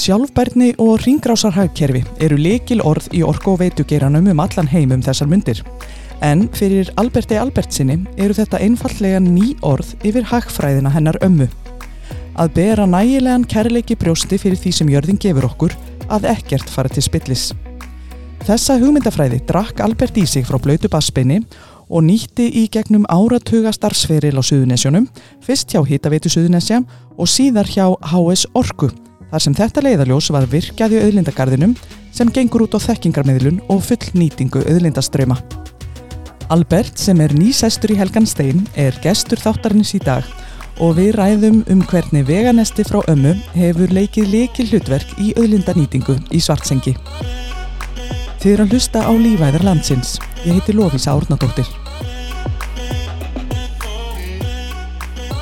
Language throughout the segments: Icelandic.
Sjálfbærni og ringrásarhagkerfi eru likil orð í orko og veitugeiranum um allan heim um þessar myndir. En fyrir Alberti Albertsinni eru þetta einfallega ný orð yfir hagfræðina hennar ömmu. Að bera nægilegan kærleiki brjósti fyrir því sem jörðin gefur okkur að ekkert fara til spillis. Þessa hugmyndafræði drakk Albert í sig frá blöytu bassbeini og nýtti í gegnum áratuga starfsferil á Suðunesjónum, fyrst hjá Hitaveitu Suðunesja og síðar hjá HS Orku, þar sem þetta leiðarljós var virkjað í auðlindagarðinum sem gengur út á þekkingarmiðlun og full nýtingu auðlindaströma. Albert, sem er nýsestur í Helgan Stein, er gestur þáttarins í dag og við ræðum um hvernig veganesti frá ömmu hefur leikið leikil hlutverk í auðlindanýtingu í Svartsengi. Þið eru að hlusta á lífæðar landsins. Ég heiti Lofísa Árnadóttir.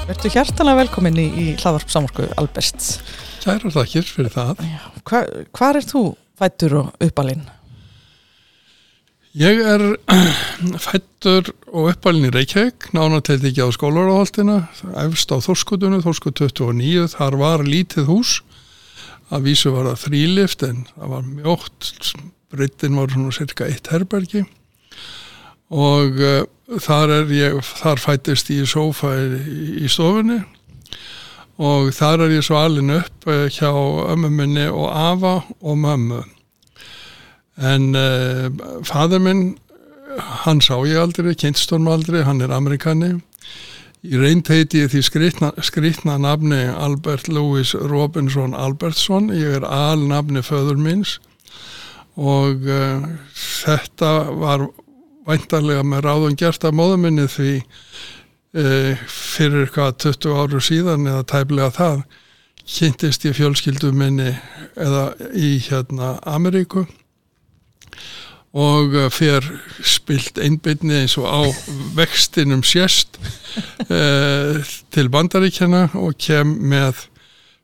Vertu hjartalega velkomin í, í hlaðvarp samorku Alberts. Kæra þakkir fyrir það. Já, hva, hvar er þú fættur og uppalinn? Ég er fættur og uppalinn í Reykjavík, nánatelt ekki á skólaráðaltina, efst á Þorskutunum, Þorskut 29, þar var lítið hús, að vísu var það þrýlift en það var mjótt, breytin var svona cirka eitt herbergi og uh, þar er ég, þar fættist ég í sofa í, stofunni og þar er ég svo alin upp uh, hjá ömmu minni og afa og mömmu. En uh, fadur minn hann sá ég aldrei, kynstorm aldrei hann er amerikani í reynd heiti ég því skrítna, skrítna nafni Albert Louis Robinson Albertsson, ég er alnafni föður minns og uh, þetta var væntarlega með ráðum gert af móðuminni því uh, fyrir eitthvað 20 áru síðan eða tæplega það kynntist ég fjölskyldu minni eða í hérna Ameríku. Og uh, fer spilt einbyrni eins og á vextinum sérst til bandaríkjana og kem með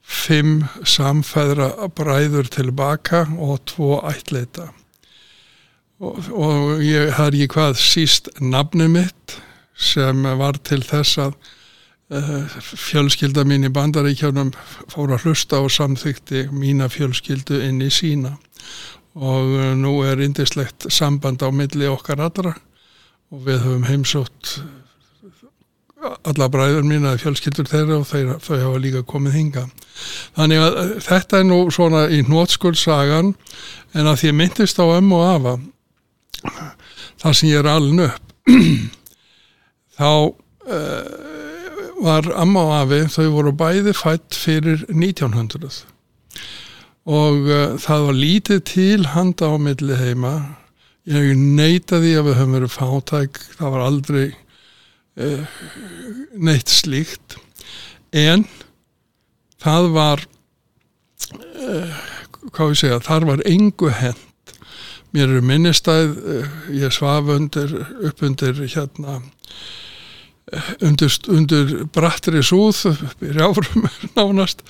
fimm samfæðra bræður tilbaka og tvo ætleita og, og ég har ég hvað síst nafnu mitt sem var til þess að uh, fjölskylda mín í bandaríkjánum fór að hlusta og samþykti mína fjölskyldu inn í sína. Og uh, nú er indislegt samband á milli okkar allra. Og við höfum heimsótt alla bræður mín að fjölskyldur þeirra og þeir, þau hafa líka komið hinga þannig að þetta er nú svona í nótskuldsagan en að því myndist á ömmu og afa þar sem ég er aln upp þá uh, var amma og afi þau voru bæði fætt fyrir 1900 og uh, það var lítið til handa á milli heima. Ég neytaði að við höfum verið fátæk. Það var aldrei uh, neitt slíkt. En það var hvað við segja, þar var engu hend mér eru minnistæð uh, ég svaf undir upp undir hérna undir, undir brattri súð rjáfrum nánast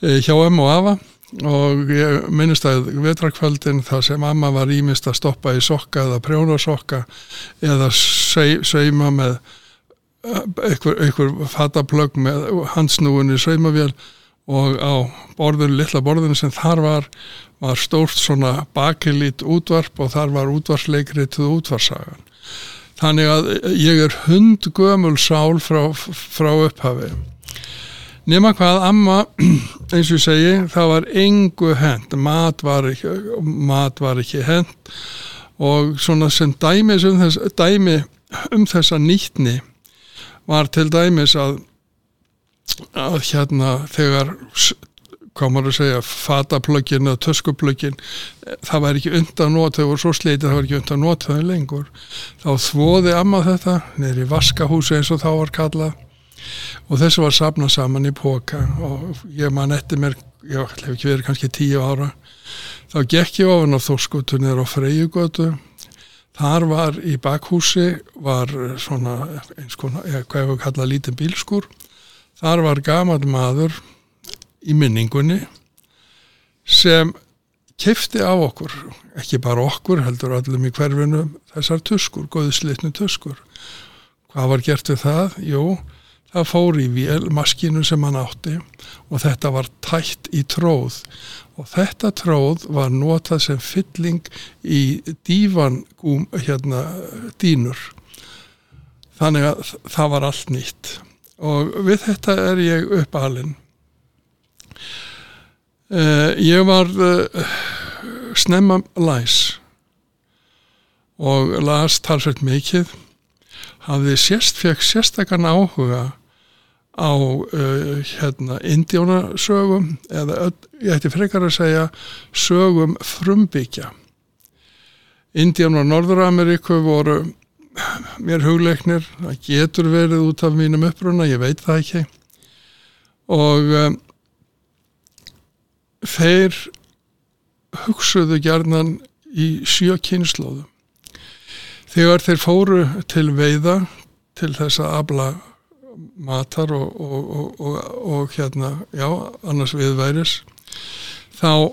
hjá M og Ava og ég minnist að vetrakvöldin það sem amma var ímist að stoppa í sokka eða prjónasokka eða seima með einhver, einhver fataplögg með hansnúin í saumavél og á borðinu, lilla borðinu sem þar var var stórt svona bakilít útvarp og þar var útvarsleikri til útvarsagan þannig að ég er hundgömul sál frá, frá upphafi. Nema hvað amma eins og ég segi það var engu hend mat var ekki, ekki hend og svona sem dæmi um, þess, dæmi um þessa nýttni var til dæmis að, að hérna þegar hvað maður að segja, fataplögin eða töskuplögin, það var ekki undan nót, þau voru svo sleitið, það var ekki undan nót þau lengur, þá þvoði amma þetta, neyri vaskahúsi eins og þá var kallað. Og þessu var sapnað saman í póka og ég man eftir mér ég hef ekki verið kannski tíu ára þá gekk ég ofan á þórskutunir og freyjugötu. Þar var í bakhúsi var svona eins konar, eða hvað hefur kallað lítinn bílskur. Þar var gamal maður í minningunni sem kefti á okkur, ekki bara okkur heldur öllum í hverfinu þessar tuskur, góðslitnu tuskur. Hvað var gert við það? Jú, það fór í maskinu sem hann átti og þetta var tætt í tróð. Og þetta tróð var notað sem fylling í dífangúm hérna dínur þannig að það var allt nýtt. Og við þetta er ég upp alinn uh, ég var uh, snemma læs og las talsveit mikið. Hafði sérst, fekk sérstakann áhuga á uh, hérna indjónasögum eða öll, ég ætti frekar að segja sögum frumbyggja Indján og Norður-Ameríku voru mér hugleiknir. Það getur verið út af mínum uppruna ég veit það ekki. Og þeir hugsuðu gerðnan í sjö kynnslóðum þegar þeir fóru til veiða til þess að abla matar og, og, og, og hérna, já, annars viðværis þá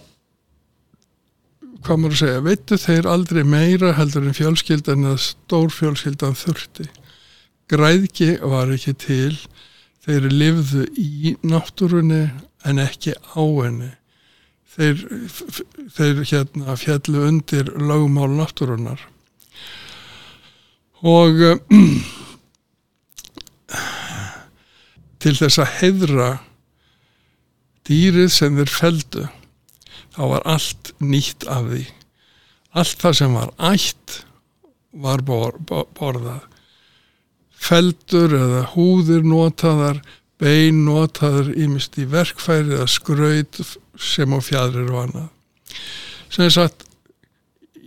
hvað maður að segja, veitu þeir aldrei meira heldur en fjölskyldan eða stór fjölskyldan þurfti. Græðki var ekki til þeir livðu í náttúrunni en ekki á henni þeir, þeir hérna fjallu undir lögumál náttúrunnar. Og til þess að heidra dýrið sem þeir feldu þá var allt nýtt af því. Allt það sem var ætt var bor, bor, borðað. Feldur eða húðir notaðar bein notaður ímist í verkfæri eða skraut sem á fjadrir og annað. Sem að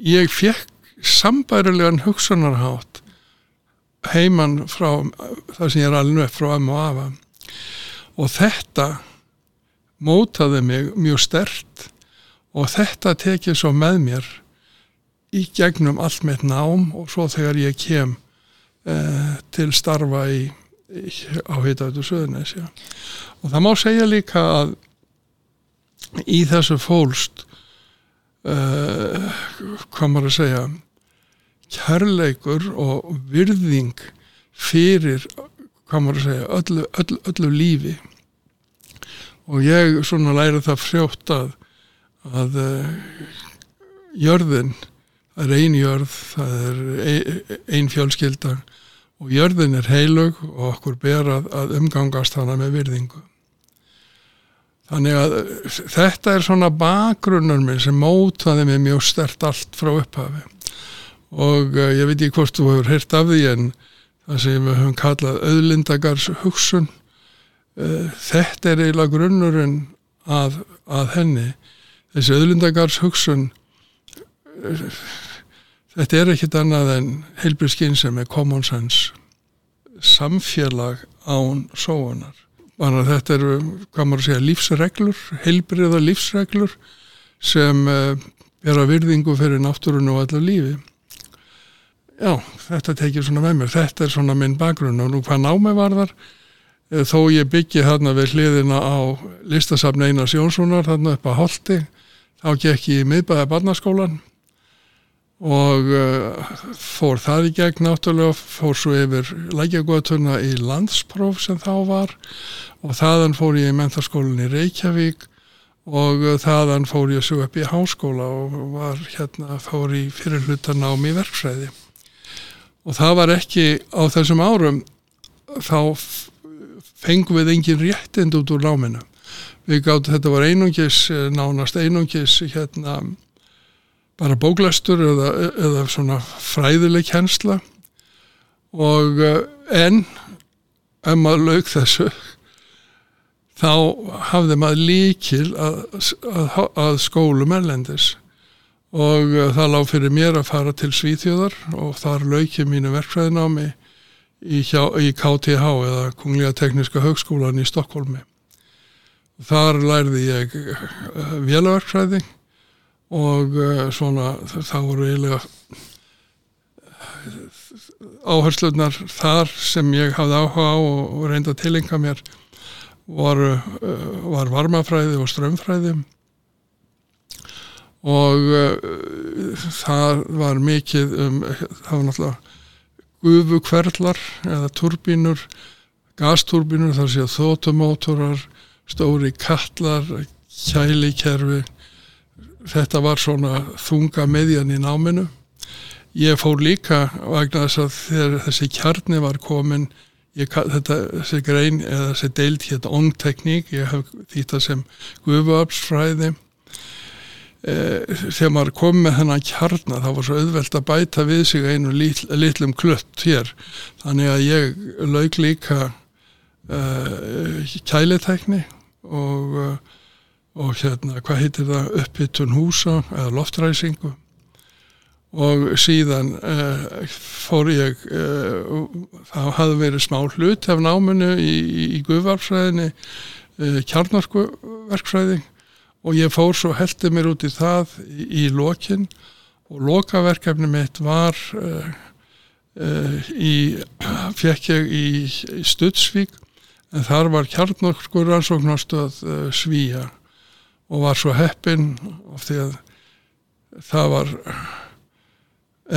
ég fekk sambærilegan hugsunarhátt heimann frá það sem ég er alveg frá ömmu og afa. Og þetta mótaði mig mjög stert og þetta tekið svo með mér í gegnum allt með nám og svo þegar ég kem eh, til starfa í, í, á Hitautu Suðunis og það má segja líka að í þessu fólst eh, hvað maður að segja kærleikur og virðing fyrir hvað maður að segja öllu, öllu, öllu lífi. Og ég svona læri það frjótt að að uh, jörðin það er ein jörð það er ein, ein fjölskylda og jörðin er heilug og okkur ber að, að umgangast hana með virðingu þannig að þetta er svona bakgrunnar minn sem mótaði mig mjög stert allt frá upphafi. Og uh, ég veit ekki hvort þú hefur heyrt af því en það sem við höfum kallað auðlindagars hugsun uh, þetta er eiginlega grunnurinn að, að henni. Þessi auðlindagars hugsun þetta er ekkit annað en heilbriðskinn sem er common sense samfélag án sóunar Þannig að þetta eru, hvað maður segja, lífsreglur, heilbriða lífsreglur sem uh, er að virðingu fyrir náttúrunu og allar lífi. Já, þetta tekið svona með mér. Þetta er svona minn bakgrunn og nú hvað námi var þar, uh, þó ég byggi þarna við hliðina á listasafn Einars Jónssonar, þarna upp að Holti, þá gekk ég í miðbæða barnaskólan og uh, fór það í gegn náttúrulega, fór svo yfir lækjagotuna í landspróf sem þá var. Og þaðan fór ég í mentarskólan í Reykjavík. Og uh, þaðan fór ég svo upp í háskóla og var hérna, fór í fyrirlutan ám í verkfræði. Og það var ekki á þessum árum þá fengum við engin réttind út úr náminu. Við gáttum, þetta var einungis nánast einungis hérna bara bóklæstur eða, eða svona fræðileg kjensla og en ef maður lauk þessu þá hafði maður líkil að, að, að skólum erlendis. Og það lág fyrir mér að fara til Svíþjóðar og þar lauki mínu verkfræðinámi í, í KTH eða Kungliga tekniska högskólan í Stokkólmi. Þar lærði ég vélaverkfræði og uh, svona þá voru eiginlega áherslunar þar sem ég hafði áhuga á og, reynda að tilenga mér var, uh, var varmafræði og strömmfræði og það var mikið um, það var náttúrulega gufukverlar eða turbínur gasturbínur þar séu þótumótorar stóri kallar kælikerfi þetta var svona þunga meðjan í náminu. Ég fór líka vegna þess að þegar þessi kjarni var komin ég, þetta, þessi grein eða þessi deild hér ongtekník, ég hef þýtt sem gufuapsfræði eh, þegar maður kom með þennan kjarnar það var svo auðvelt að bæta við sig einu lit, litlum klutt hér. Þannig að ég laug líka eh, kælitekni og, eh, og hérna hvað heitir það? Upphittun húsa eða loftræsingu. Og síðan uh, fór ég uh, það hafði verið smá hlut af náminu í, í, í guðvarfræðinni uh, kjarnarkuverkfræði og ég fór svo heldur mér út í það í, í lokin. Og lokaverkefni mitt var í fekk ég í, Studsvík en þar var kjarnarkur rannsóknarstöð Svíja og var svo heppin of því að það var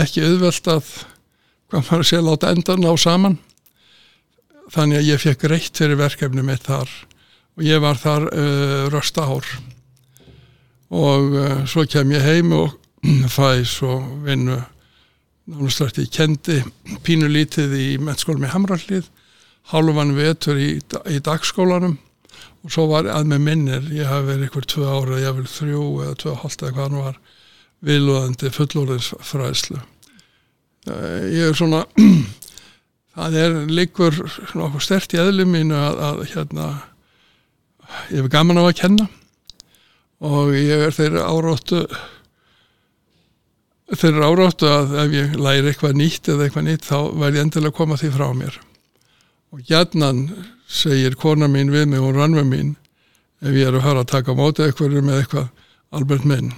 ekki auðvelt að hvað maður sé láta endan á saman. Þannig að ég fekk reitt fyrir verkefni mitt þar og ég var þar uh, röst ár. Og uh, svo kem ég heim og fæ svo vinnu náttúrulega ég kendi pínulítið í mennskólum í Hamrallið halvan vetur í, í dagskólanum og svo var að með minnir ég hafi verið ykkur tvö ára, ég hafi verið þrjú eða tvö hálft eða hvað hann var viðlúðandi fullorðinsfræðslu. Ég er svona, það er líkur nokkuð stert í eðlum mínu að, að hérna, ég hef gaman á að kenna og ég er þeirra áráttu, þeirra áráttu að ef ég læri eitthvað nýtt eða eitthvað nýtt þá verð ég endilega að koma því frá mér. Og hjarnan segir kona mín við mig og rannveg mín ef ég er að höra að taka mótið eitthvað með eitthvað. Albert minn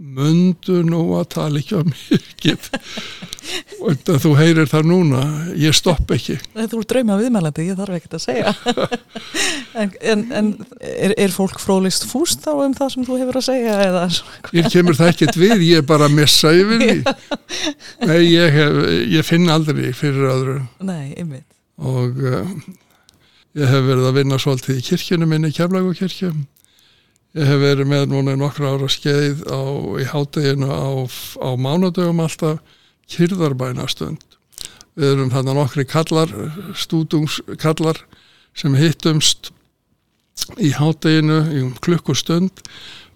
mundu nú að tala ekki um mikið og þú heyrir það núna ég stopp ekki. Þú er drauma viðmælandi, ég þarf ekkert að segja. En, en, en er, er fólk fróðlist fúst þá um það sem þú hefur að segja? Eða? Ég kemur það ekkert við, ég er bara að missa yfir því. Nei, ég, hef, ég finn aldrei fyrir öðru. Nei, ymmið og uh, ég hef verið að vinna svolítið í kirkjunum minni, Keflagokirkjum Ég hef verið með núna nokkra ára skeið á, í hátteginu á, á mánudögum alltaf kyrðarbænastund. Við erum þarna nokkri kallar, stúdungskallar sem hittumst í hátteginu í um klukkustund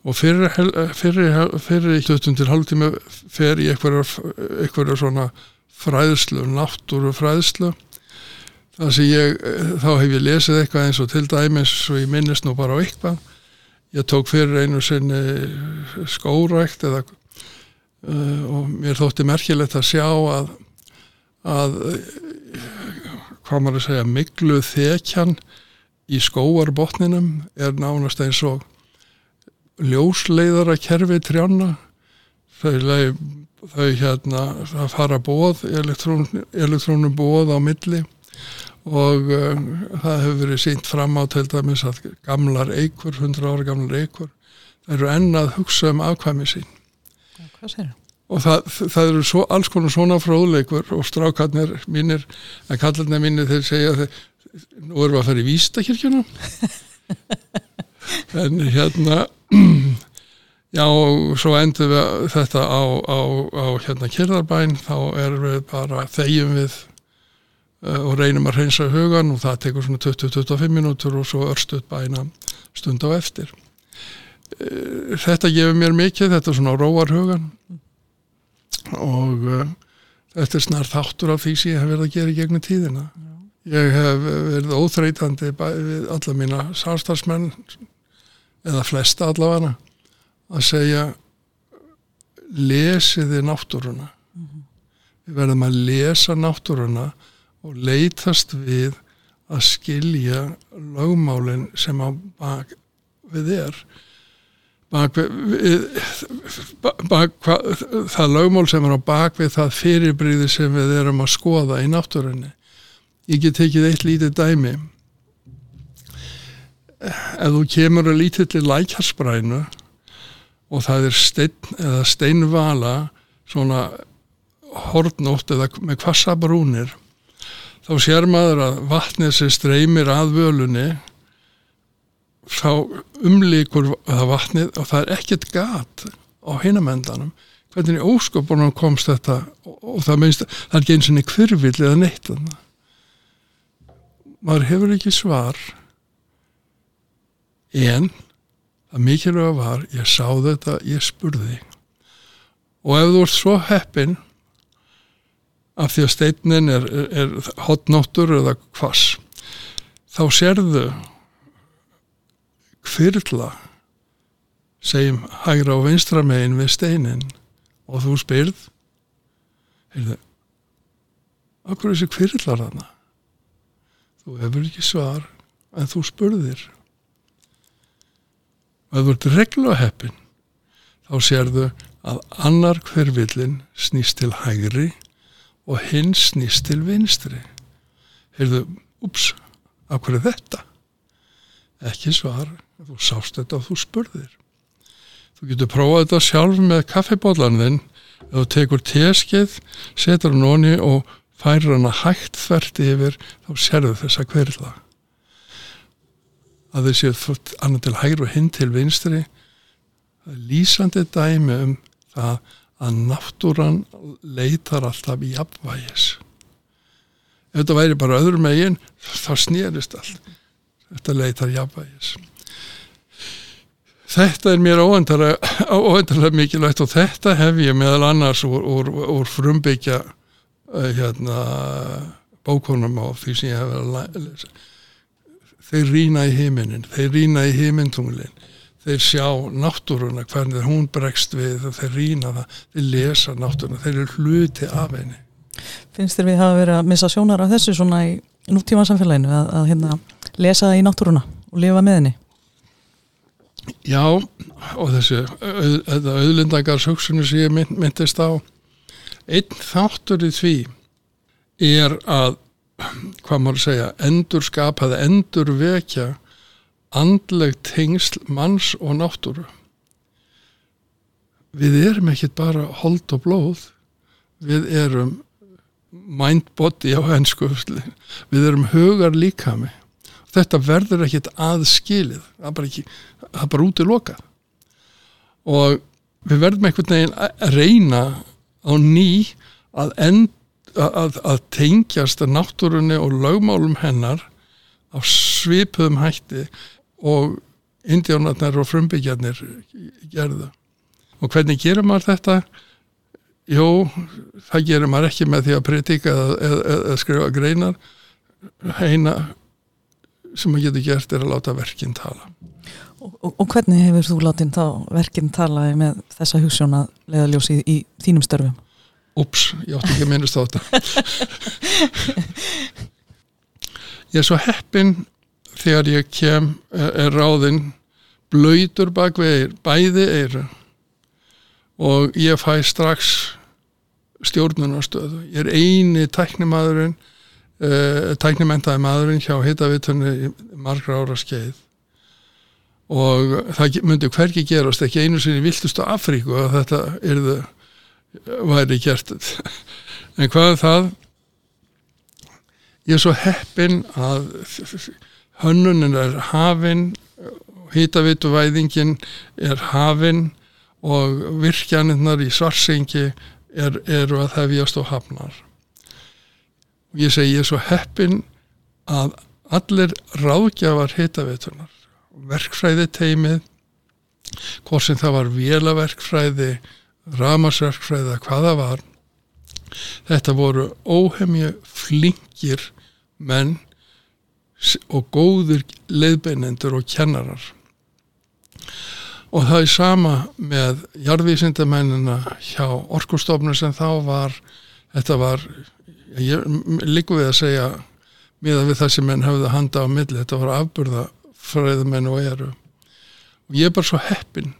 og fyrir, fyrir, fyrir stundum til hálftíma fer í einhverja svona fræðslu, náttúru fræðslu. Ég, þá hef ég lesið eitthvað eins og til dæmis og ég minnist nú bara á eitthvað. Ég tók fyrir einu sinni skórækt eða, uh, og mér þótti merkilegt að sjá að, að hvað maður að segja miklu þekjan í skóarbotninum er nánast eins og ljósleiðara kerfi trjána þau, þau hérna það fara bóð elektrón, elektrónum bóð á milli og uh, það hefur verið sínt fram á til dæmis að gamlar eikur, 100 ára gamlar eikur eru ennað hugsa um afkvæmi sín. Ja, og það, það eru svo, alls konar svona fróðleikur og strákarnir mínir en kallarnir mínir þeir segja þeir, nú erum við að fara í Vístakirkjuna en hérna já og svo endur við þetta á, á, á hérna Kyrðarbæn þá erum við bara þegjum við og reynum að reynsa hugan og það tekur svona 20-25 minútur og svo örstuð bæna stund á eftir. Eh, þetta gefur mér mikið, þetta er svona róar hugan og uh, þetta er snar þáttur af því sem ég hef verið að gera í gegnum tíðina. Ég hef verið óþreytandi við alla mína sástarsmenn eða flesta allavega að segja lesiði náttúruna. -hmm. Við verðum að lesa náttúruna og leytast við að skilja lögmálinn sem á bak við er. Bak við, bak, það lögmál sem er á bak við það fyrirbríði sem við erum að skoða í náttúrunni. Ég get tekið eitt lítið dæmi. Ef þú kemur að lítið til lækjarsbrænu og það er stein eða steinvala svona hortnótt eða með kvassa brúnir þá sér maður að vatnið sem streymir að völunni þá umlíkur það vatnið og það er ekkert gat á hinamendanum hvernig í ósköpunum komst þetta og, það minnst, það er ekki eins og niður kvirvill eða neitt maður hefur ekki svar en það mikilvæga var ég sá þetta, ég spurði. Og ef þú ert svo heppin af því að steinin er, er, er hotnóttur eða kvass þá sérðu kvirla segjum hægra og vinstra megin við steinin og þú spyrð heyrðu okkur er þessi kvirlar þarna? Þú hefur ekki svar en þú spurðir. Og ef þú ert reglu heppin þá sérðu að annar hverfillin snýst til hægri og hinn snýst til vinstri. Heyrðu, ups af hverju þetta? Ekki svar, þú sást þetta og þú spurðir. Þú getur prófað þetta sjálf með kaffibólanðin ef þú tekur teskeið setur hann onni og færir hann að hægt þvert yfir þá sérðu þessa hverla að séu annar til hægri og hinn til vinstri. Það er lýsandi dæmi um það að náttúran leitar alltaf í apvægis ef þetta væri bara öðrum megin þá snýrist allt. Þetta leitar í apvægis þetta er mér óendarlega mikilvægt og þetta hef ég meðal annars úr, úr, úr frumbyggja uh, hérna bókunum á því sem ég hef verið að lesa þeir rýna í heiminin þeir rýna í heimintunglinn þeir sjá náttúruna hvernig hún bregst við þeir rýna það, þeir lesa náttúruna þeir eru hluti af henni. Finnst þér við hafa verið að missa sjónar af þessu svona í núttíma samfélaginu að, að hérna, lesa það í náttúruna og lifa með henni? Já og þessu auðlindagars hugsunni sem ég mynd, myndist á. Einn þáttur í því er að hvað maður segja, endur skapaði endur vekja andleg tengsl manns og náttúru. Við erum ekkit bara hold og blóð. Við erum mind body á hensku við erum hugar líkami. Þetta verður ekkit aðskilið það er bara, ekki, það er bara út í loka og við verðum einhvern veginn að reyna á ný að, end, að, að tengjast náttúrunni og lögmálum hennar á svipuðum hætti og indjánarnar og frumbyggjarnir gerðu. Og hvernig gerir maður þetta? Jó, það gerir maður ekki með því að predika eða, eða, eða skrifa greinar. Heina sem maður getur gert er að láta verkinn tala. Og, og, og hvernig hefur þú látið þá verkinn tala með þessa hugssjóna leðaljósi í, í þínum störfum? Ups, ég átti ekki að minnast á þetta. ég er svo heppin þegar ég kem er ráðinn blöytur bak við bæði eiru og ég fæ strax stjórnunarstöðu. Ég er eini tæknimadurinn uh, tæknimentaði madurinn hjá hittavitunni margra ára skeið. Og það myndi hverki gerast ekki einu sinni viltustu Afríku að þetta erðu væri gert. En hvað er það? Ég er svo heppin að hönnunin er hafinn hýtavítuvæðingin er hafinn og virkjaninnar í svarsengi er, eru að hefjast og hafnar. Ég segi ég er svo heppin að allir ráðgjafar hýtavítunar verkfræði teimið hvort sem það var vélaverkfræði ramasverkfræði að hvaða var þetta voru óhemju flinkir menn og góður leiðbeinendur og kennarar. Og það er sama með jarðvísindamennina hjá orkustofnum sem þá var þetta var líku við að segja miða við það sem menn hafði handa á milli þetta var afburða fræðumenn og eru. Og ég er bara svo heppin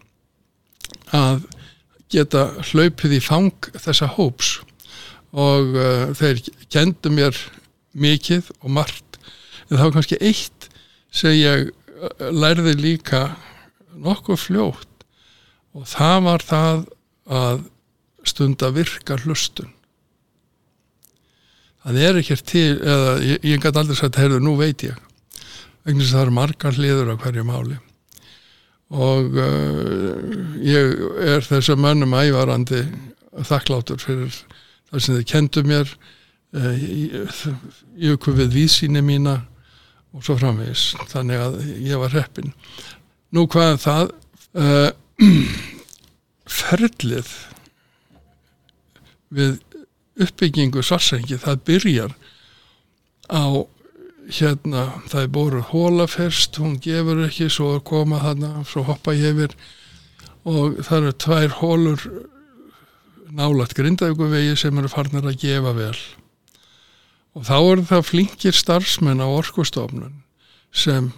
að geta hlaupið í fang þessa hóps. Og uh, þeir kendu mér mikið og margt en það var kannski eitt sem ég lærði líka nokkuð fljótt og það var það að stunda virka hlustun það er ekkert til eða ég, ég gæti aldrei sagt, heyrðu, nú veit ég vegna að það eru margar hliður á hverju máli og uh, ég er þessum mönnum ævarandi þakklátur fyrir það sem þið kendu mér uh, ég ykkur við vísíni mína og svo framvegis. Þannig að ég var heppin nú hvað það? Uh, ferlið við uppbyggingu svarsengi það byrjar á hérna það er bóru hólaferst hún gefur ekki svo koma þarna svo hoppa ég yfir. Og það eru tvær hólur nálat grindauguvegi sem eru farnir að gefa vel og þá eru það flinkir starfsmenn á orkustofnun sem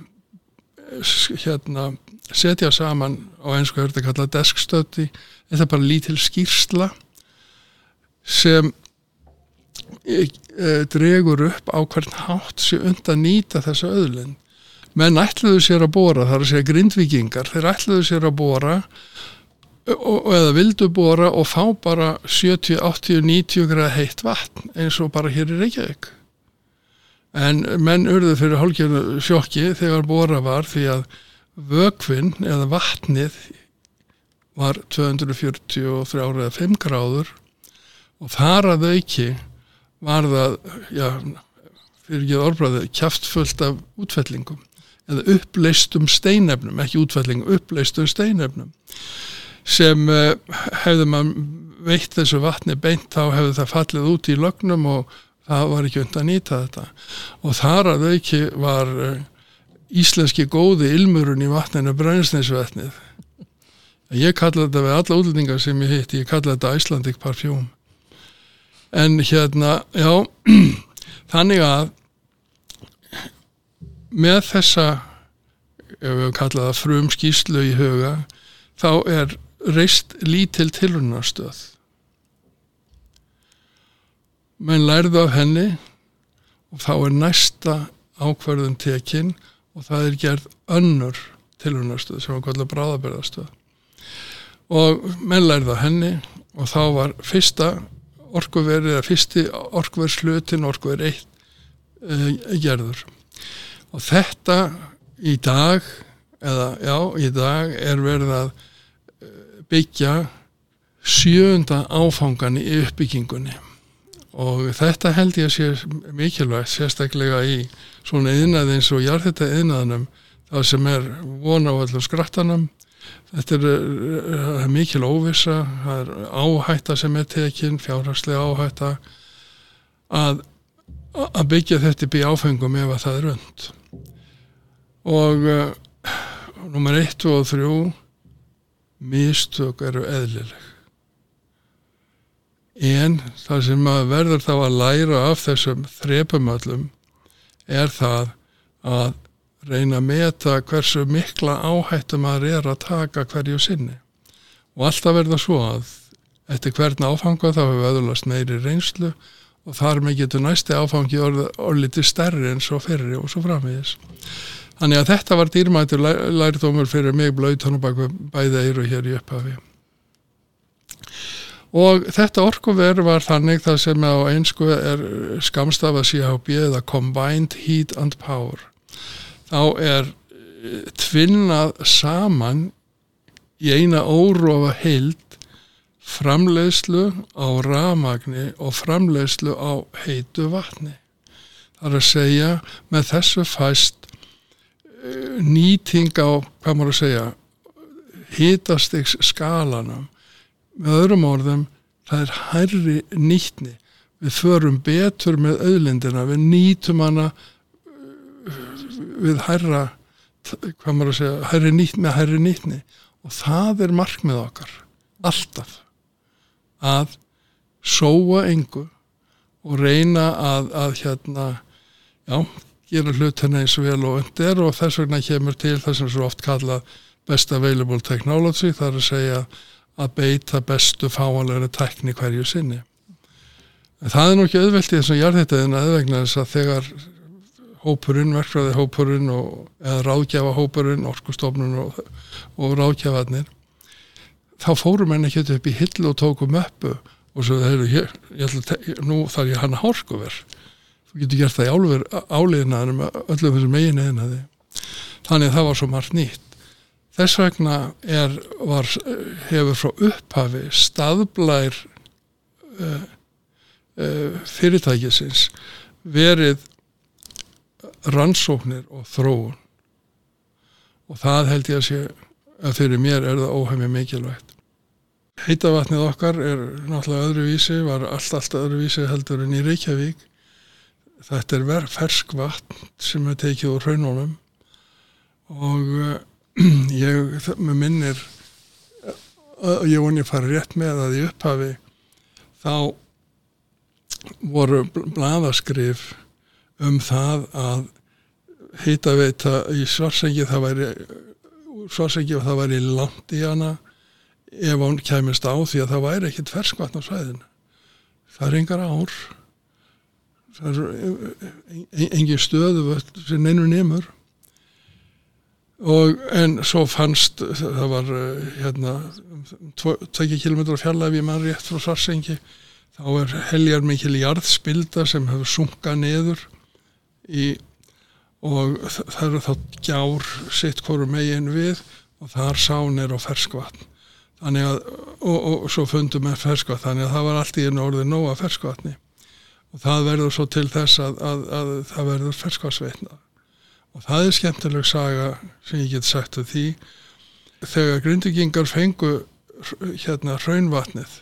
hérna setja saman á einsku hörðu að kalla deskstöti þetta er bara lítil skýrsla sem e, dregur upp á hvern hátt sé undan nýta þessa öðlinn menn ætluðu sér að bóra, það er að segja grindvikingar, þeir ætluðu sér að bóra og, eða vildu bóra og fá bara 70, 80, 90 græð heitt vatn eins og bara hér í Reykjavík. En menn urðu fyrir hálfgerðu sjokki þegar bóra var því að vökvinn eða vatnið var 243 eða 5 gráður og þar að auki var það, já, fyrir ekki orðbræði, kæftfullt af útfellingum eða uppleistum steinefnum, ekki útfellingum, uppleistum steinefnum sem uh, hefði maður veitt þessu vatni beint þá hefði það fallið út í lögnum og það var ekki undan nýta þetta. Og þar að auki var uh, íslenski góði ilmurun í vatninu brænsteinsvetnið ég kalla þetta við alla útlendingar sem ég hitt, ég kalla þetta Icelandic Parfum en hérna, já þannig að með þessa ef við kallaðum það frum skýslu í huga þá er reist lítil tilrunarstöð menn lærðu af henni og þá er næsta ákverðum tekinn og það er gerð önnur tilrunarstöð sem var kallað bráðabörðarstöð og menn lærðu af henni og þá var fyrsta orkuverið eða fyrsti orkuverðslutin orkuverið eitt uh, gerður. Og þetta í dag eða já, í dag er verið að byggja sjönda áfangan í uppbyggingunni og þetta held ég að sé mikilvægt sérstaklega í svona yðnað eins og jarðhetta yðnaðnum það sem er vona á allum skrattanum Þetta er, er mikil óvisa, það er áhætta sem er tekinn, fjárhagslega áhætta að, að byggja þetta upp í áfengum ef að það er önd. Og uh, nummer 1 og 3, mistök eru eðlileg. En það sem maður verður þá að læra af þessum þrepumöllum er það að reyna að meta hversu mikla áhættu maður er að taka hverju sinni og alltaf verða svo að eftir hvern áfanga þá hefur öðurlast meiri reynslu og þar með getur næsti áfangi orðið stærri en svo ferri og svo framvegis þannig að þetta var dýrmættur lærdómur fyrir mig blöytan og bæði eiru hér í upphafi og þetta orkuver var þannig það sem á einsku er skamstafa CHB eða Combined Heat and Power þá er eh, tvinnað saman í eina órófa heild framleiðslu á ramagni og framleiðslu á heitu vatni. Það er að segja með þessu fæst nýting á, hvað maður að segja, hitastiks skalanum. Með öðrum orðum, það er hærri nýtni. Við förum betur með auðlindina, við nýtum hana við hærra hvað maður að segja, hærri nýtt með hærri nýttni og það er markmið okkar alltaf að sóa engu og reyna að, að hérna já, gera hlutina eins vel og undir og þess vegna kemur til það sem svo oft kalla best available technology þar að segja að beita bestu fáanlegri tekni hverju sinni. En það er nú ekki auðvelt í þessum jarðhættaðina eða þess að þegar hópurinn, verkfræði hópurinn og, eða ráðgjafa hópurinn, orkustofnun og, og ráðgjafarnir þá fórum henni ekki upp í hillu og tókum uppu og svo það eru hér, nú þarf ég hann hálkuver þú getur gert það í áliðinaðum öllum þessum megin eðinaði þannig að það var svo margt nýtt þess vegna er, var, hefur frá upphafi staðblær uh, uh, fyrirtækisins verið rannsóknir og þróun og það held ég að sé að fyrir mér er það óhæmi mikilvægt. Heitavatnið okkar er náttúrulega öðruvísi, var allt, allt öðruvísi heldur en í Reykjavík. Þetta er ferskvatn sem er tekið úr hraunónum og uh, ég, með minnir, uh, ég voni að fara rétt með að í upphafi þá voru bladaskrif um það að hýtaveita í svarsengi það væri svarsengi og það væri langt í hana ef hún kemist á því að það væri ekkit ferskvatn á svæðinu. Það engar ár það er engin stöðu sem neinu nefnur og en svo fannst það var hérna 2 km fjarlæfi mann rétt frá svarsengi þá er heljar mikil jarðspilda sem hefur sunkað neður í og það eru þá gjár sitt hverju megin við og þar sánir og ferskvatn. Þannig að, og, og, og svo fundum við ferskvatn, þannig að það var allt í einu orðið nóga ferskvatni og það verður svo til þess að, að, að það verður ferskvatsveitna og það er skemmtileg saga sem ég get sagt um því. Þegar grindugingar fengu hérna hraunvatnið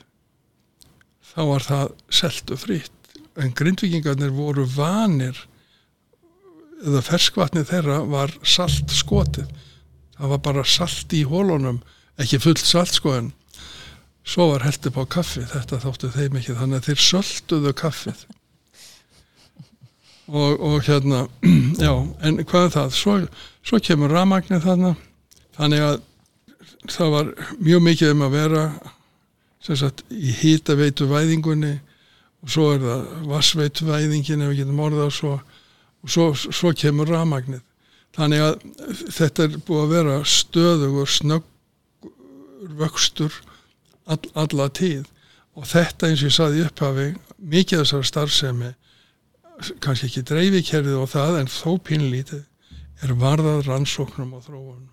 þá var það seltu frýtt en grindvikingarnir voru vanir eða ferskvatni þeirra var salt skotið. Það var bara salt í hólunum ekki fullt salt sko en svo var held upp á kaffi þetta þóttu þeim ekki þannig að þeir sölduðu kaffið og, og hérna já, en hvað er það? Svo, svo kemur ramagnir þarna. Þannig að það var mjög mikið um að vera sagt, í hýtaveitu væðingunni og svo er það vassveitu væðingin ef við getum orðað svo. Og svo, svo kemur ramagnið þannig að þetta er búið að vera stöðugur snöggur vöxtur all, alla tíð. Og þetta eins og ég saði upphafi mikið þessar starfsemi kannski ekki dreifikerfið og það en þó pínlítið er varðað rannsóknum og þróunum.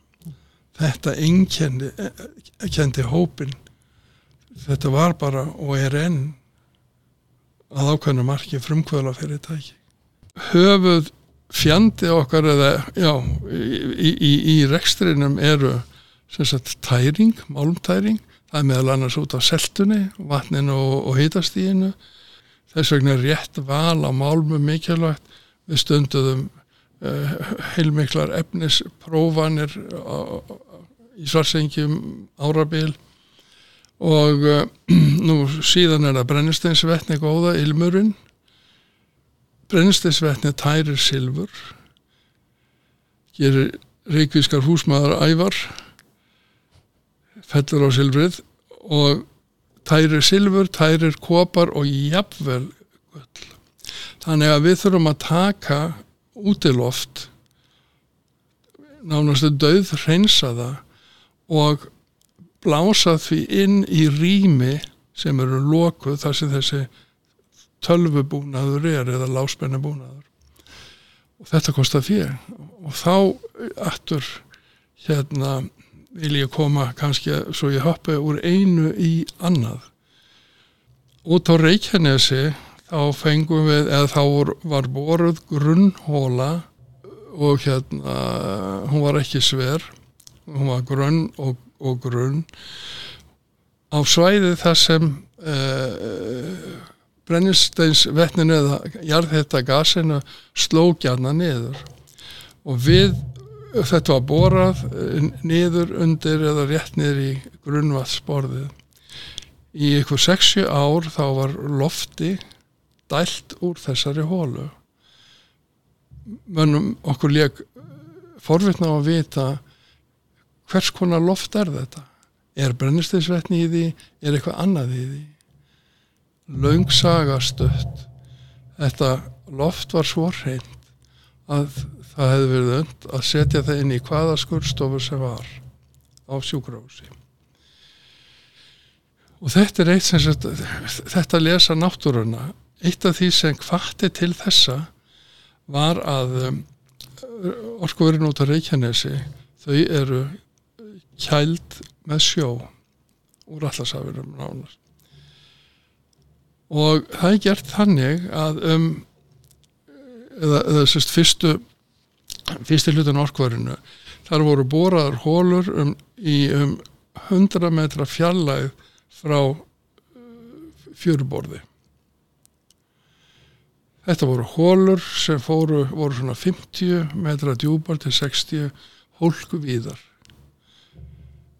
Þetta einkendi kendi hópin þetta var bara og er enn að ákveðinu marki frumkvöla fyrirtæki höfuð fjandi okkar eða já, í, í, í rekstrinum eru sagt, tæring, málmtæring. Það er meðal annars út á seltunni vatninu og, og hitastíginu þess vegna er rétt val á málmu mikilvægt. Við stunduðum uh, heilmiklar efnisprófanir í svarsengjum árabil. Og uh, nú síðan er það brennisteinsvetni góða, ilmurinn. Brennsteinsvetni tærir silfur, gerir reykvískar húsmaður ævar, fellur á silfrið og tærir silfur, tærir kopar og jafnvel gull. Þannig að við þurfum að taka útiloft, nánastu döð hreinsa það og blása því inn í rými sem eru lokuð þar sem þessi tölvubúnaður er eða láspennubúnaður og þetta kostar fyrir og þá aftur hérna vil ég koma kannski svo ég hoppa úr einu í annað. Út á Reykjanesi þá fengum við eða þá var boruð grunnhóla og hérna hún var ekki sver. Hún var grunn og, og grunn. Á svæði þar sem uh, brennisteinsvetninu eða jarðhetta gasinu slókjarna niður. Og við þetta var borað eh, niður undir eða rétt niður í grunnvatsborðið í ykkur 60 ár þá var lofti dælt úr þessari hólu mönnum okkur leik forvittna á að vita hvers konar loft er þetta? Er brennisteinsvetni í því? Er eitthvað annað í því? Laungsagastött þetta loft var svo hreint að það hefði verið önd að setja það inn í hvaða skurðstofu sem var á sjúkrahúsi. Og þetta er eitt sem þetta lesa náttúruna eitt af því sem hvati til þessa var að um, orkuverðin út á Reykjanesi þau eru kæld með sjó úr allasafinum nánast og það er gert þannig að um eða, eða sérst fyrstu fyrstu hlutin orkvarinu þar voru boraðar hólur um, í um 100 metra fjallæð frá uh, fjöruborði. Þetta voru hólur sem fóru, voru svona 50 metra djúpar til 60 hólku víðar.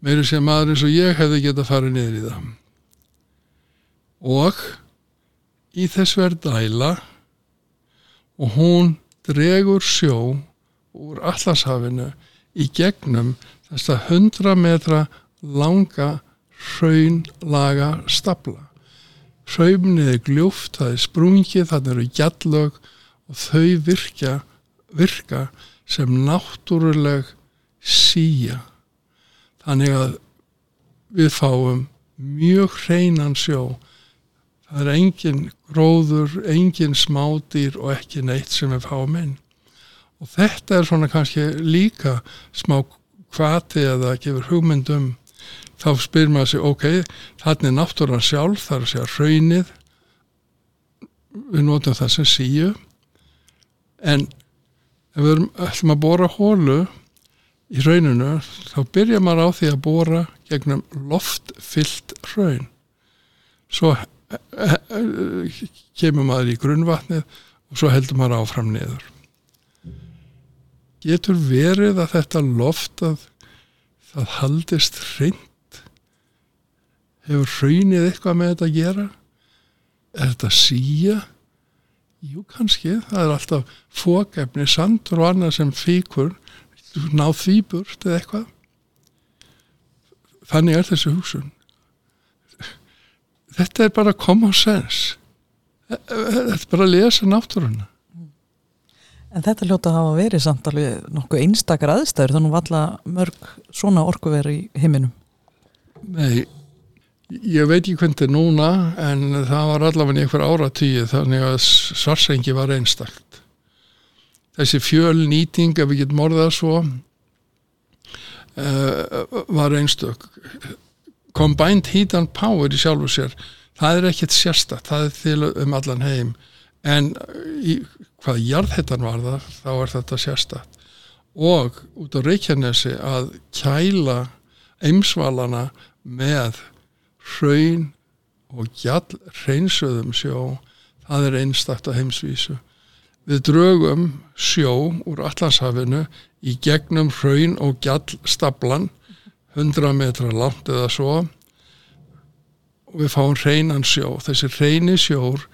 Meiri sem maður eins og ég hefði geta farið niður í það. Og í þess verð dæla og hún dregur sjó úr allanshafinu í gegnum þess að 100 metra langa hraunlaga stapla hraunið er gljóft, það er sprungið þannig eru gjallög og þau virka, virka sem náttúruleg síja þannig að við fáum mjög hreinan sjó það er engin gróður, engin smádýr og ekki neitt sem við fáum inn. Og þetta er svona kannski líka smá kvati eða gefur hugmyndum þá spyr maður sig, ok, þannig náttúrann sjálf, þar að segja raunið við notum það sem síu. En ef við ætlum að bóra hólu í rauninu þá byrja maður á því að bóra gegnum loftfyllt raun svo kemur maður í grunnvatnið og svo heldur maður áfram niður. Getur verið að þetta loft að það haldist hreint? Hefur hraunið eitthvað með þetta að gera? Er þetta síja jú kannski, það er alltaf fókefni, sandur og annað sem fíkur náð því burt eða eitthvað? Þannig er þessi hugsun þetta er bara common sense. Þetta er bara að lesa náttúruna. En þetta hljóta að hafa verið samt alveg nokkuð einstakar aðstæður þannig að valla mörg svona orkuver í heiminum. Nei ég veit ekki hvernig þetta er núna en það var allavega einhver áratíð þannig að svarsengi var einstakt. Þessi fjölnýting ef við getum orðað svo uh, var einstök combined heat and power í sjálfu sér það er ekkert sérstakt, það er til um allan heim. En í hvað jarðhettan var það þá er þetta sérstakt. Og út á Reykjanesi að kæla eimsvalana með hraun og gjall hreinsuðum sjó það er einstakt á heimsvísu. Við draugum sjó úr Allandshafinu í gegnum hraun og gjall stablan 100 metra langt eða svo og við fáum hreinan sjó þessi hreini sjór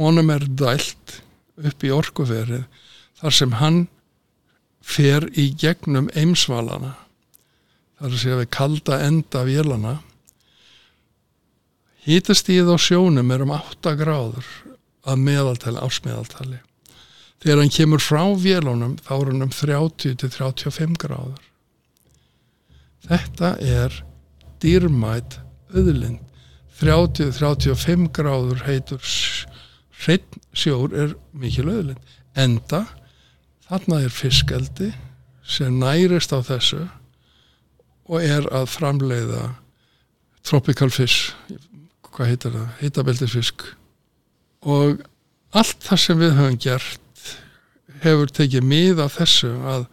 honum er dælt upp í orkuverið þar sem hann fer í gegnum eimsvalana þar segja við kalda enda vélana. Hýtastíð á sjónum er um 8 gráður að meðaltali, ásmeðaltali þegar hann kemur frá vélunum þá er hann um 30 til 35 gráður þetta er dýrmætt öðlind 30-35 gráður heitur sjór er mikil öðlind enda þarna er fiskeldi sem nærist á þessu og er að framleiða tropical fish hvað heitir það, hitabeltisfisk. Og allt það sem við höfum gert hefur tekið mið af þessu að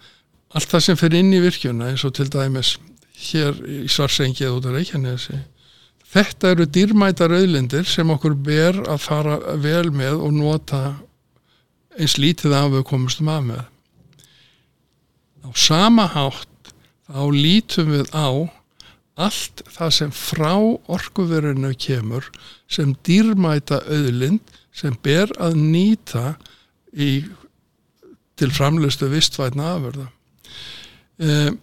allt það sem fyrir inn í virkjuna eins og til dæmis hér í Svarsengið út af Reykjanesi. Þetta eru dýrmætar auðlindir sem okkur ber að fara vel með og nota eins lítið af við komustum af með. Á sama hátt þá lítum við á allt það sem frá orkuverinu kemur sem dýrmæta auðlind sem ber að nýta í, til framlustu vistvætna afverða eða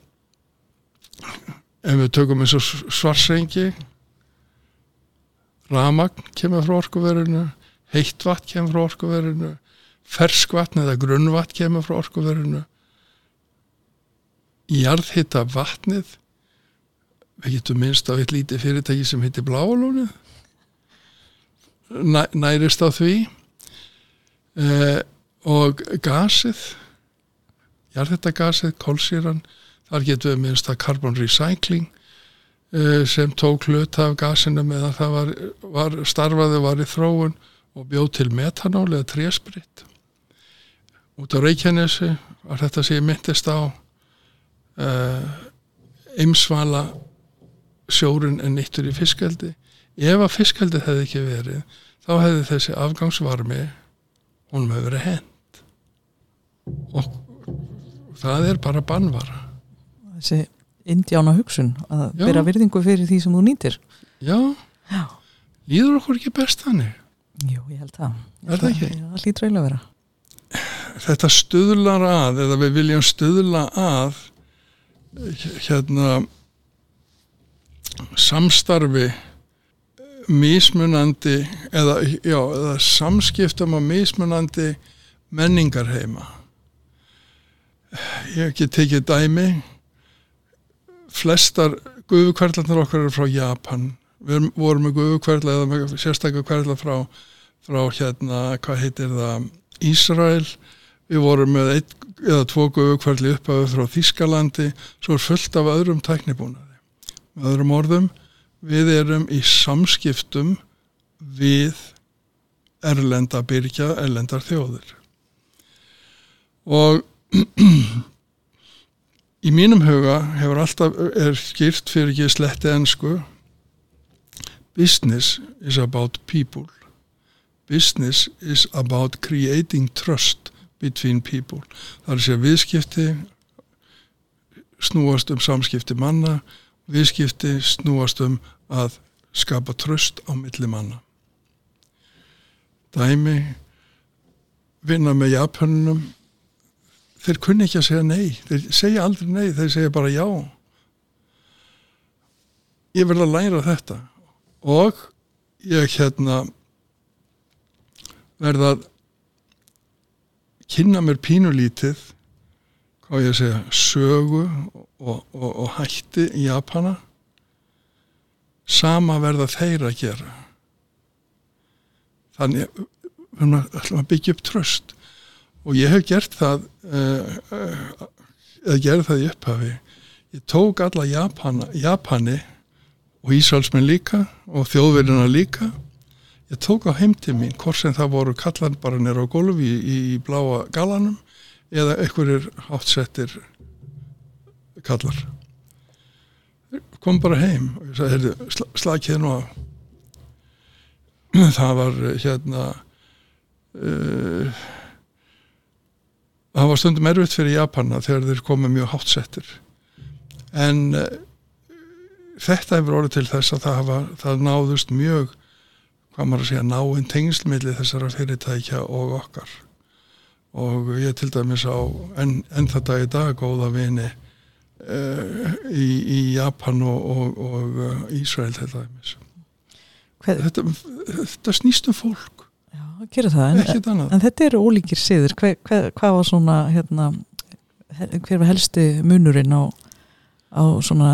ef við tökum eins og svarsengi ramagn kemur frá orkuverinu heitt vatn kemur frá orkuverinu ferskvatn eða grunnvatn kemur frá orkuverinu jarðhitta vatnið við getum minnst á eitt lítið fyrirtæki sem heitir Bláalónið Næ, nærist á því eh, og gasið jarðhættagasið, kólsýran þar getum við minnst að carbon recycling eh, sem tók hlut af gasinu meðan það var, var starfaði var í þróun og bjóð til metanól eða tréspritt út á Reykjanesi var þetta sem ég myndist á uh, eimsvala sjórin en nýttur í fiskaldi ef að fiskaldi hefði ekki verið þá hefði þessi afgangsvarmi hún hefur verið hend og það er bara bannvara þessi indjána hugsun að Já. bera virðingu fyrir því sem þú nýtir. Já, Já, líður okkur ekki best þannig? Jú, ég held það. Er það að- ekki? Það hlýtur eiginlega að vera. Þetta stuðlar að eða við viljum stuðla að hérna samstarfi mismunandi eða, já, eða samskiptum á mismunandi menningarheima. Ég hef ekki tekið dæmi flestar guðukverðlarnar okkar eru frá Japan. Við vorum með guðukverðla eða með sérstaklega hverðla frá, frá hérna, hvað heitir það Ísrael. Við vorum með einn eða tvo guðukverðli upphafi frá Þískalandi svo er fullt af öðrum tæknibúnaði. Með öðrum orðum við erum í samskiptum við erlenda byrgja, erlendar þjóðir. Og í mínum huga hefur alltaf er skýrt fyrir ekki sletti ensku. Business is about people. Business is about creating trust between people. Það er að segja viðskipti snúast um samskipti manna viðskipti snúast um að skapa tröst á milli manna. Dæmi vinna með Japanunum þeir kunni ekki að segja nei. Þeir segja aldrei nei, þeir segja bara já. Ég verð að læra þetta. Og ég hérna verð að kynna mér pínulítið hvað ég að segja sögu og, og, og hætti í Japana. Sama verða þeir að gera. Þannig við að- ætlum að byggja upp tröst og ég hef gert það uh, uh, eða gerði það í upphafi. Ég tók alla Japana, Japani og Ísraelsmenn líka og þjóðverðina líka. Ég tók á heimti mín hvort sem það voru kallan bara nýra á gólf í, í, bláa galanum eða einhverjir hátsettir kallar. Kom bara heim og ég sagði, sla, slakið nú á. Það var eh, hérna uh, það var stundum erfitt fyrir Japana þegar þeir komið mjög hátsettir en uh, þetta hefur orðið til þess að það, hafa, það náðust mjög hvað maður að segja náinn tengsl þessara fyrirtækja og okkar. Og ég til dæmis á enn en þetta í dag góða vini uh, í, í Japan og, og, og uh, Ísrael til dæmis. Hver, þetta, þetta snýst um fólk Já, það gerir það en, en þetta eru ólíkir siður. Hver, hver, hvað var svona hérna, hver var helsti munurinn á, á svona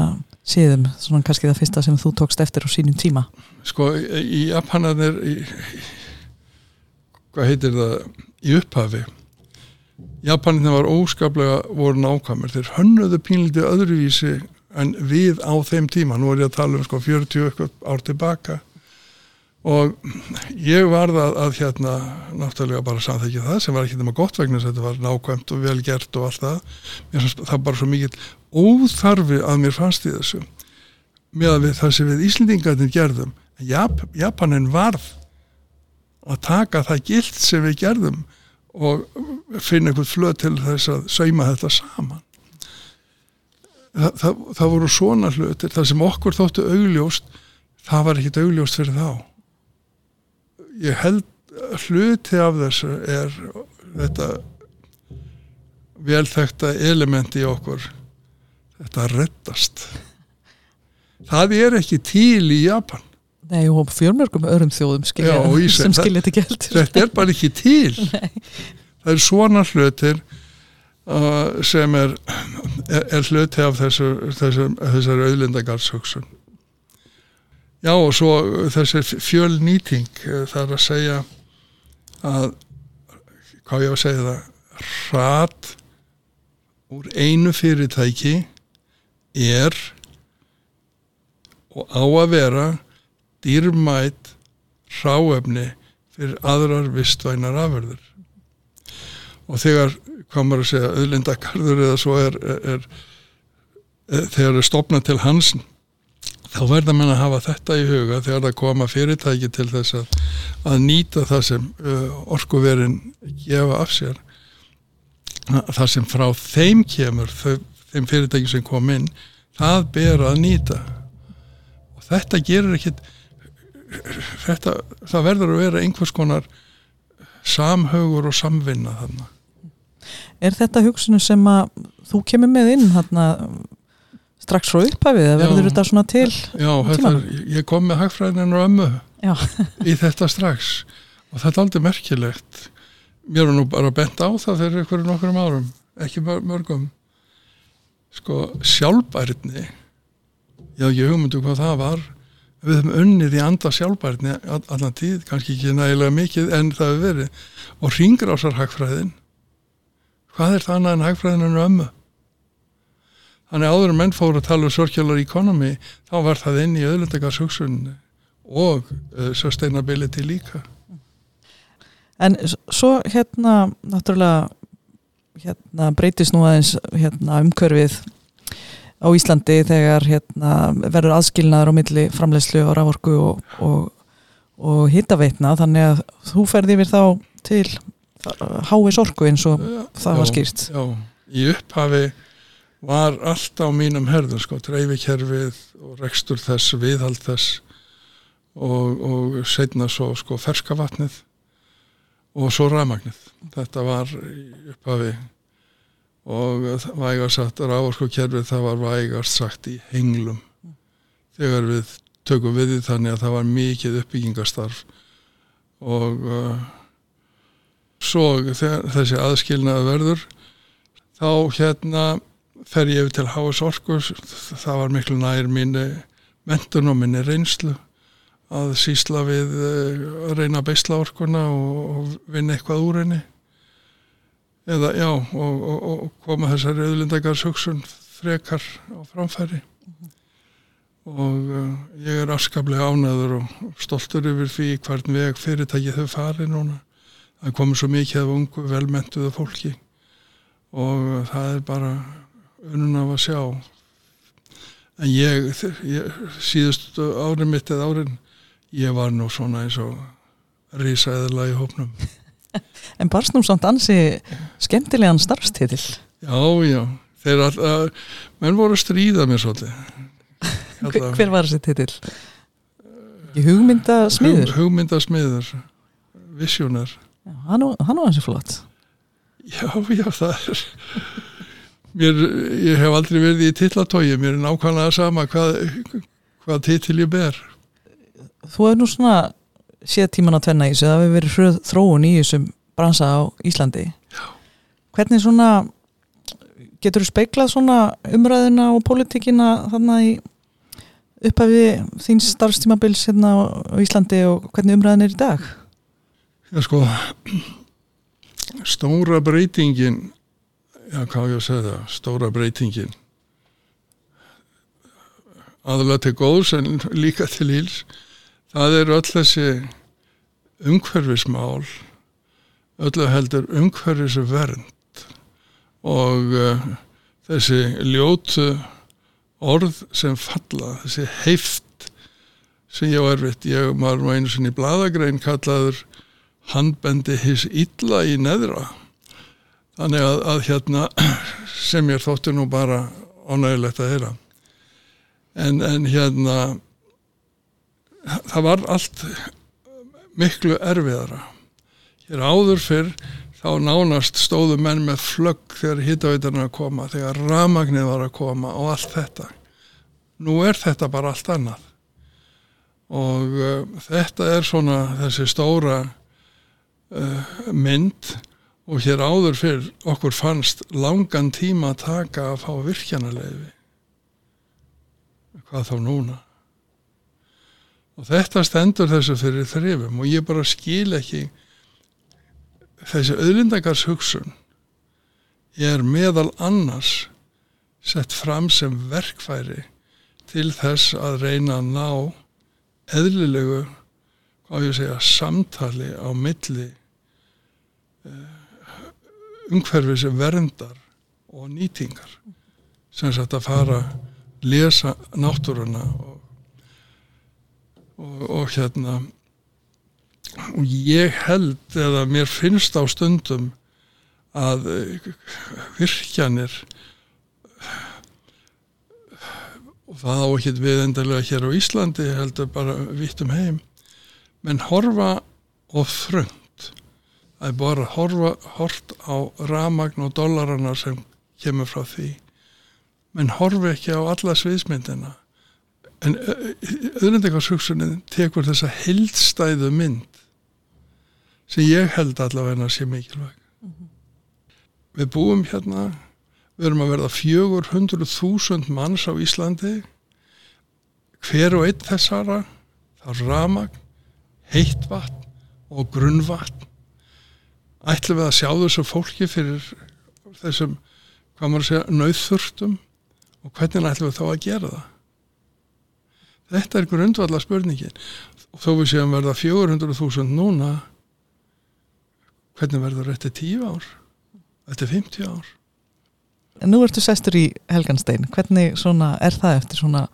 siðum, svona kannski það fyrsta sem þú tókst eftir á sínum tíma? Sko í Japanarnir í, hvað heitir það í upphafi Japanarnir var óskaplega voru nákvæmur, þeir hönnuðu pínlítið öðruvísi en við á þeim tíma, nú er ég að tala um sko 40 eitthvað ár tilbaka og ég var það að hérna náttúrulega bara samþekja það sem var ekki nema gott vegna að þetta var nákvæmt og vel gert og allt það. Fannst það bara svo mikill óþarfi að mér fannst í þessu með að við það sem við Íslendingarnir gerðum. Jap Japanin varð að taka það gilt sem við gerðum og finna einhvern flöð til þess að sauma þetta saman. Það, það, það voru svona hlutir það sem okkur þóttu augljóst það var ekkit augljóst fyrir þá ég held hluti af þessu er þetta velþekta element í okkur. Þetta að reddast. Það er ekki til í Japan. Nei, og fjölmörgum öðrum þjóðum skilja, Já, sem skilja þetta heldur. þetta er bara ekki til. Það er svona hlutir uh, sem er er, er hluti af þessu, þessu, þessari auðlindagarðshugsun já og svo þessi fjölnýting eh, það er að segja að hvað ég á að segja það hrat úr einu fyrirtæki er og á að vera dýrmætt ráefni fyrir aðrar vistvænar afverður og þegar maður að segja, auðlindakarður eða svo er, er, er, þegar er stopnað til hans þá verða mann að hafa þetta í huga þegar það koma fyrirtæki til þess að, að nýta það sem uh, orkuverin gefa af sér. Það sem frá þeim kemur þau, þeim fyrirtæki sem kom inn það ber að nýta. Og þetta gerir ekkit þetta, það verður að vera einhvers konar samhaugur og samvinna þarna. Er þetta hugsunum sem að þú kemur með inn þarna strax frá upphafið eða verður þetta svona til Já, þetta, ég kom með hagfræðinu og ömmu í þetta strax. Og þetta er aldrei merkilegt. Mér er nú bara bent á það fyrir ykkur nokkur árum, ekki mörgum. Sko sjálfbærni ég hef ekki hugmyndu hvað það var. Við höfum unnið í anda sjálfbærni allan tíð, kannski ekki nægilega mikið en það hefur verið. Og ringrásar hagfræðin hvað er það annað en hagfræðinu ömmu þannig áður en menn fóru að tala um circular economy þá var það inn í öðlundagarshugsunni og uh, sustainability líka. En svo hérna náttúrulega hérna breytist nú aðeins hérna umkörfið á Íslandi þegar hérna verður aðskilnaður á milli framlegslu og rávorku og, og, og hittaveitna þannig að þú ferði yfir þá til háis orku eins og já, það var skýrt. Já, í upphafi var allt á mínum herðum sko, dreifikerfið og rekstur þess, viðhald þess og, og setna svo sko ferska vatnið og svo ramagnið þetta var upphafi og vægast sagt rávorkukerfið það var vægast sagt í henglum. Þegar við tökum við því þannig að það var mikið uppbyggingastarf og uh, svo þessi aðskilnaða verður þá hérna fer ég yfir til Háas Orkus það var miklu nær minni mentun og minni reynslu að sísla við eh, að reyna að beisla orkuna og, og vinna eitthvað úr henni. Eða já og, og, og koma þessari auðlindagarsugsun frekar á framfæri. Mm -hmm. og uh, ég er afskaplega ánæður og stoltur yfir því hvern veg fyrirtæki þau fari núna. Það komur svo mikið af ungu velmentuðu fólki. Og það er bara unun af að sjá. En ég, ég síðust árið mitt eða árin ég var nú svona eins og risaðila í hópnum. En barst nú samt ansi skemmtilegan starfstitil. Já, já. Þeir alltaf, menn voru að stríða mér svolítið. Hver, hver var þessi titil? Hugmyndasmiður? Hug, hugmyndasmiður. Visionar. Hann var hansi flott. Já, já, það er mér, ég hef aldrei verið í tillatói mér er nákvæmlega sama hvað, hvað titil ég ber Þú hefur nú svona séð tíman á tvenna í þessu, það hefur verið þróun í þessum bransa á Íslandi já. hvernig svona getur þú speiklað svona umræðina og politíkina þannig í upphafi þín starfstímabils hérna á Íslandi og hvernig umræðin er í dag? Já sko stóra breytingin já hvað ég að segja það? Stóra breytingin. Aðalega til góðs en líka til íls það er öll þessi umhverfismál öllu heldur umhverfisvernd og uh, þessi ljótu orð sem falla þessi heift sem ég á erfitt. Ég var nú einu sinni bladagrein kallaður handbendi hins illa í neðra þannig að, að hérna sem ég þótti nú bara ánægilegt að heyra. En, en hérna það var allt miklu erfiðara. Hér áður fyrr þá nánast stóðu menn með flögg þegar hittaveitarna að koma þegar ramagnir var að koma og allt þetta. Nú er þetta bara allt annað. Og uh, þetta er svona þessi stóra uh, mynd og hér áður fyrr okkur fannst langan tíma að taka að fá virkjanarleifi hvað þá núna? Og þetta stendur þessu fyrir þrifum og ég bara skil ekki þessi auðlindagars hugsun er meðal annars sett fram sem verkfæri til þess að reyna að ná eðlilegu hvað ég segja samtali á milli umhverfi sem verndar og nýtingar. Sem sagt að fara að lesa náttúruna og, og, og hérna og ég held eða mér finnst á stundum að virkjanir og það á ekki við endalega hér á Íslandi heldur bara vitt um heim menn horfa og frönd það er bara horfa hort á ramagn og dollarana sem kemur frá því. Menn horfi ekki á alla sviðsmyndina. En auðvendingarshugsunin tekur þessa heldstæðu mynd sem ég held allavega sé mikilvæg. Mm -hmm. við búum hérna við erum að verða 400.000 manns á Íslandi. Hver og einn þessara þá ramagn, heitt vatn og grunnvatn ætlum við að sjá þessu fólki fyrir þessum, hvað maður segja, nauðþurftum? Og hvernig ætlum við þá að gera það? Þetta er grundvalla spurningin og þó við séum verða 400.000 núna hvernig verður þetta 10 ár? Þetta er 50 ár? En nú ertu sestur í Helganstein. Hvernig er það eftir svona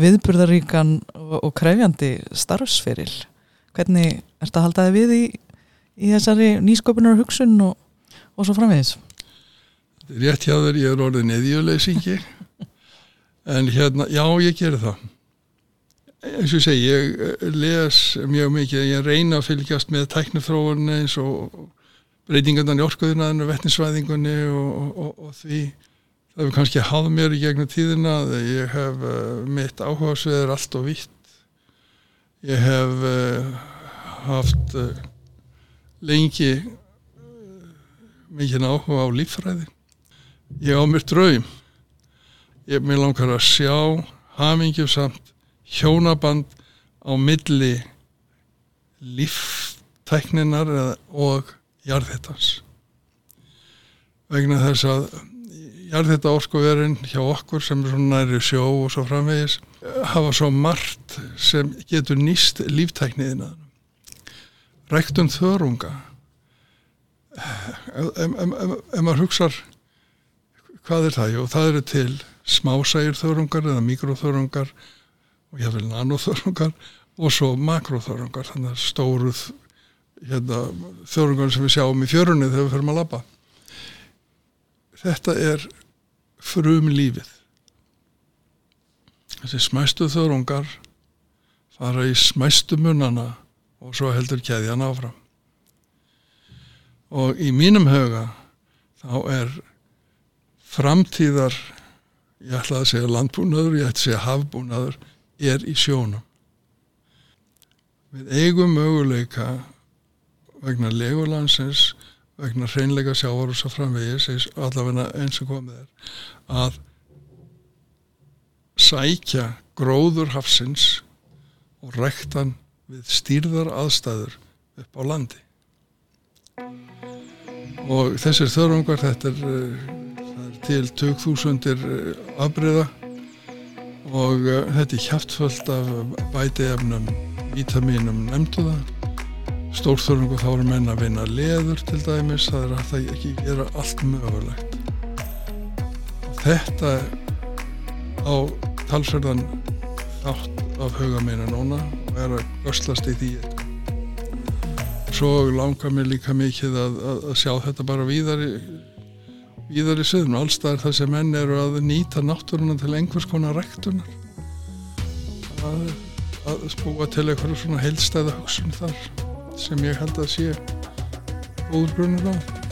viðburðaríkan og krefjandi starfsferil? Hvernig ert að halda þið við í, í þessari nýsköpunar hugsun og, og svo framvegis? Rétt hjá þér, ég er orðin eðjuleysingi en hérna, já ég ger það. Eins og segi, ég les mjög mikið, ég reyna að fylgjast með tæknifróðunni eins og breytingarnan í orkuðinaðinu, vettinsvæðingunni og, og, og því. Það hefur kannski háð mér í gegnum tíðina að ég hef uh, mitt áhugaðsveður allt og vitt ég hef uh, haft uh, lengi mikinn áhuga á líffræði. Ég á mér draum. Ég mér langar að sjá hamingjum samt hjónaband á milli líftækninar og jarðhittans vegna þess að jarðhitta orkuverinn hjá okkur sem er svona næri sjó og svo framvegis hafa svo margt sem getur nýst líftækniðina ræktun þörunga. Ef maður hugsar hvað er það? Jú, það eru til smásægir þörungar eða mikroþörungar og ég vil nanoþörungar og svo makroþörungar þannig að stóruð hérna, þörungar sem við sjáum í fjörunni þegar við förum að labba. Þetta er frum lífið þessi smæstu þörungar fara í smæstu munana og svo heldur keðjan áfram. Og í mínum höga þá er framtíðar ég ætla að segja landbúnaður, ég ætla að segja hafbúnaður er í sjónum. Við eigum möguleika vegna legulansins vegna hreinleika sjávar og svo framvegis allavega eins og komið er að sækja gróður hafsins og rektan við stýrðar aðstæður upp á landi. Og þessir þörfungar þetta er, er til 2000 afbreyða og uh, þetta er hjáttföld af bætiefnum, vítaminum nefndu það. Stórþörungu þá er menn að vinna leður til dæmis, það er að það ekki gera allt mögulegt. Þetta á talsverðan þátt af huga meina núna og er að göslast í því svo langar mér líka mikið að, að, að sjá þetta bara víðar í víðar í söðun og allstað er það sem menn eru að nýta náttúruna til einhvers konar rektunar að, að spúa til eitthvað svona heilstæða hugsun þar sem ég held að sé grunnur á